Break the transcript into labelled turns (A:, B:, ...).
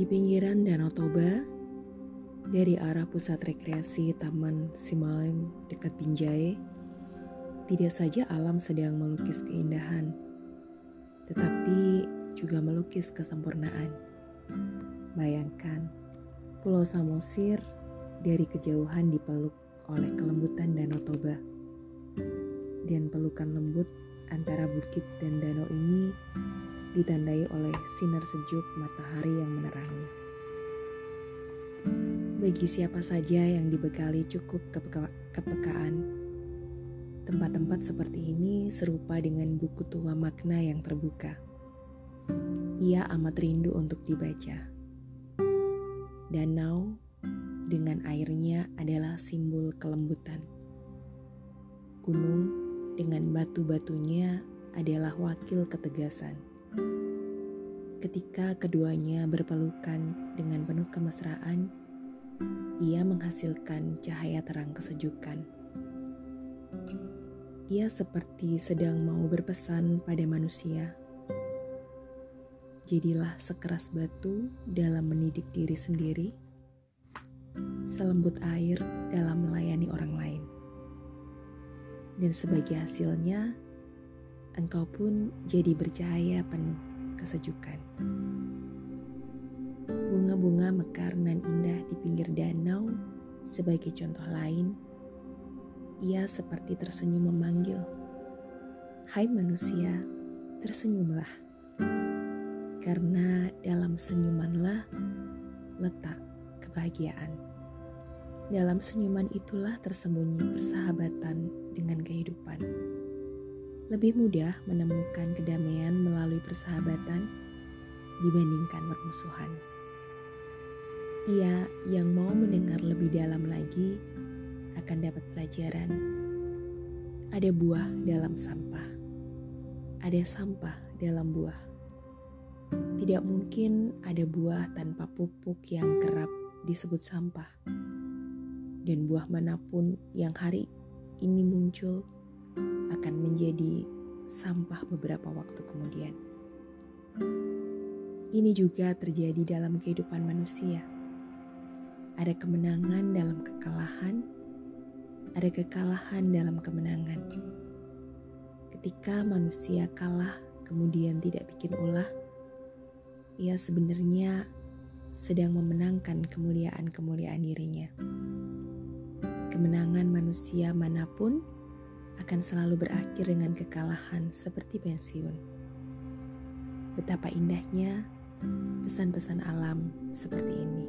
A: pinggiran Danau Toba, dari arah pusat rekreasi Taman Simalem dekat Binjai, tidak saja alam sedang melukis keindahan, tetapi juga melukis kesempurnaan. Bayangkan, Pulau Samosir dari kejauhan dipeluk oleh kelembutan Danau Toba. Dan pelukan lembut antara bukit dan danau ini ditandai oleh sinar sejuk matahari yang menerangi. Bagi siapa saja yang dibekali cukup kepeka kepekaan, tempat-tempat seperti ini serupa dengan buku tua makna yang terbuka. Ia amat rindu untuk dibaca. Danau dengan airnya adalah simbol kelembutan. Gunung dengan batu-batunya adalah wakil ketegasan Ketika keduanya berpelukan dengan penuh kemesraan, ia menghasilkan cahaya terang kesejukan. Ia seperti sedang mau berpesan pada manusia. Jadilah sekeras batu dalam mendidik diri sendiri, selembut air dalam melayani orang lain. Dan sebagai hasilnya, engkau pun jadi bercahaya penuh kesejukan. Bunga-bunga mekar dan indah di pinggir danau sebagai contoh lain. Ia seperti tersenyum memanggil, "Hai manusia, tersenyumlah." Karena dalam senyumanlah letak kebahagiaan. Dalam senyuman itulah tersembunyi persahabatan dengan kehidupan lebih mudah menemukan kedamaian persahabatan dibandingkan permusuhan. Ia yang mau mendengar lebih dalam lagi akan dapat pelajaran. Ada buah dalam sampah, ada sampah dalam buah. Tidak mungkin ada buah tanpa pupuk yang kerap disebut sampah, dan buah mana pun yang hari ini muncul akan menjadi sampah beberapa waktu kemudian. Ini juga terjadi dalam kehidupan manusia. Ada kemenangan dalam kekalahan, ada kekalahan dalam kemenangan. Ketika manusia kalah kemudian tidak bikin ulah, ia sebenarnya sedang memenangkan kemuliaan-kemuliaan dirinya. Kemenangan manusia mana pun akan selalu berakhir dengan kekalahan seperti pensiun. Betapa indahnya pesan-pesan alam seperti ini.